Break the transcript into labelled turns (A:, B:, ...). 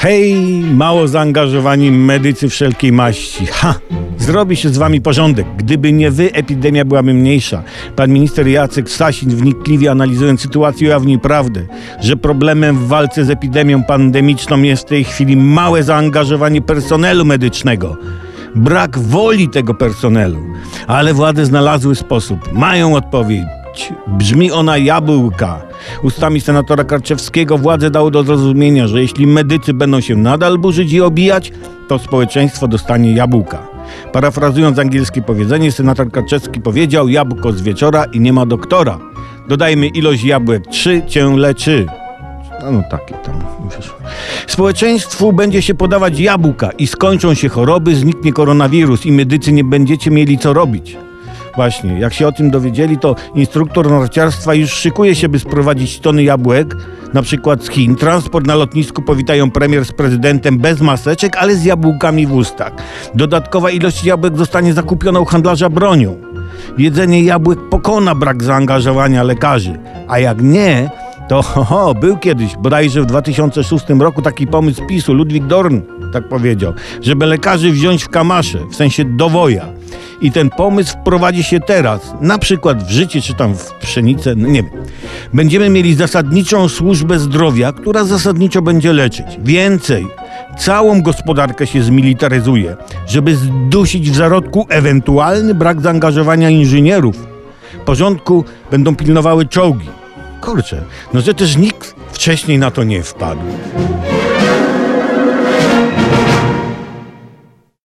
A: Hej, mało zaangażowani medycy wszelkiej maści. Ha! Zrobi się z wami porządek. Gdyby nie wy, epidemia byłaby mniejsza. Pan minister Jacek Sasin wnikliwie analizując sytuację ujawnił prawdę, że problemem w walce z epidemią pandemiczną jest w tej chwili małe zaangażowanie personelu medycznego. Brak woli tego personelu. Ale władze znalazły sposób. Mają odpowiedź. Brzmi ona jabłka. Ustami senatora Karczewskiego władze dały do zrozumienia, że jeśli medycy będą się nadal burzyć i obijać, to społeczeństwo dostanie jabłka. Parafrazując angielskie powiedzenie, senator Karczewski powiedział: Jabłko z wieczora i nie ma doktora. Dodajmy ilość jabłek, trzy cię leczy. No, no takie tam. Społeczeństwu będzie się podawać jabłka i skończą się choroby, zniknie koronawirus i medycy nie będziecie mieli co robić. Właśnie, jak się o tym dowiedzieli, to instruktor narciarstwa już szykuje się, by sprowadzić tony jabłek, na przykład z Chin. Transport na lotnisku powitają premier z prezydentem bez maseczek, ale z jabłkami w ustach. Dodatkowa ilość jabłek zostanie zakupiona u handlarza bronią. Jedzenie jabłek pokona brak zaangażowania lekarzy, a jak nie, to ho, ho, był kiedyś, bodajże w 2006 roku taki pomysł PiSu, Ludwik Dorn tak powiedział, żeby lekarzy wziąć w kamasze, w sensie dowoja. I ten pomysł wprowadzi się teraz, na przykład w życie, czy tam w pszenicę, no nie wiem. Będziemy mieli zasadniczą służbę zdrowia, która zasadniczo będzie leczyć. Więcej, całą gospodarkę się zmilitaryzuje, żeby zdusić w zarodku ewentualny brak zaangażowania inżynierów. Porządku będą pilnowały czołgi. Kurczę, no że też nikt wcześniej na to nie wpadł.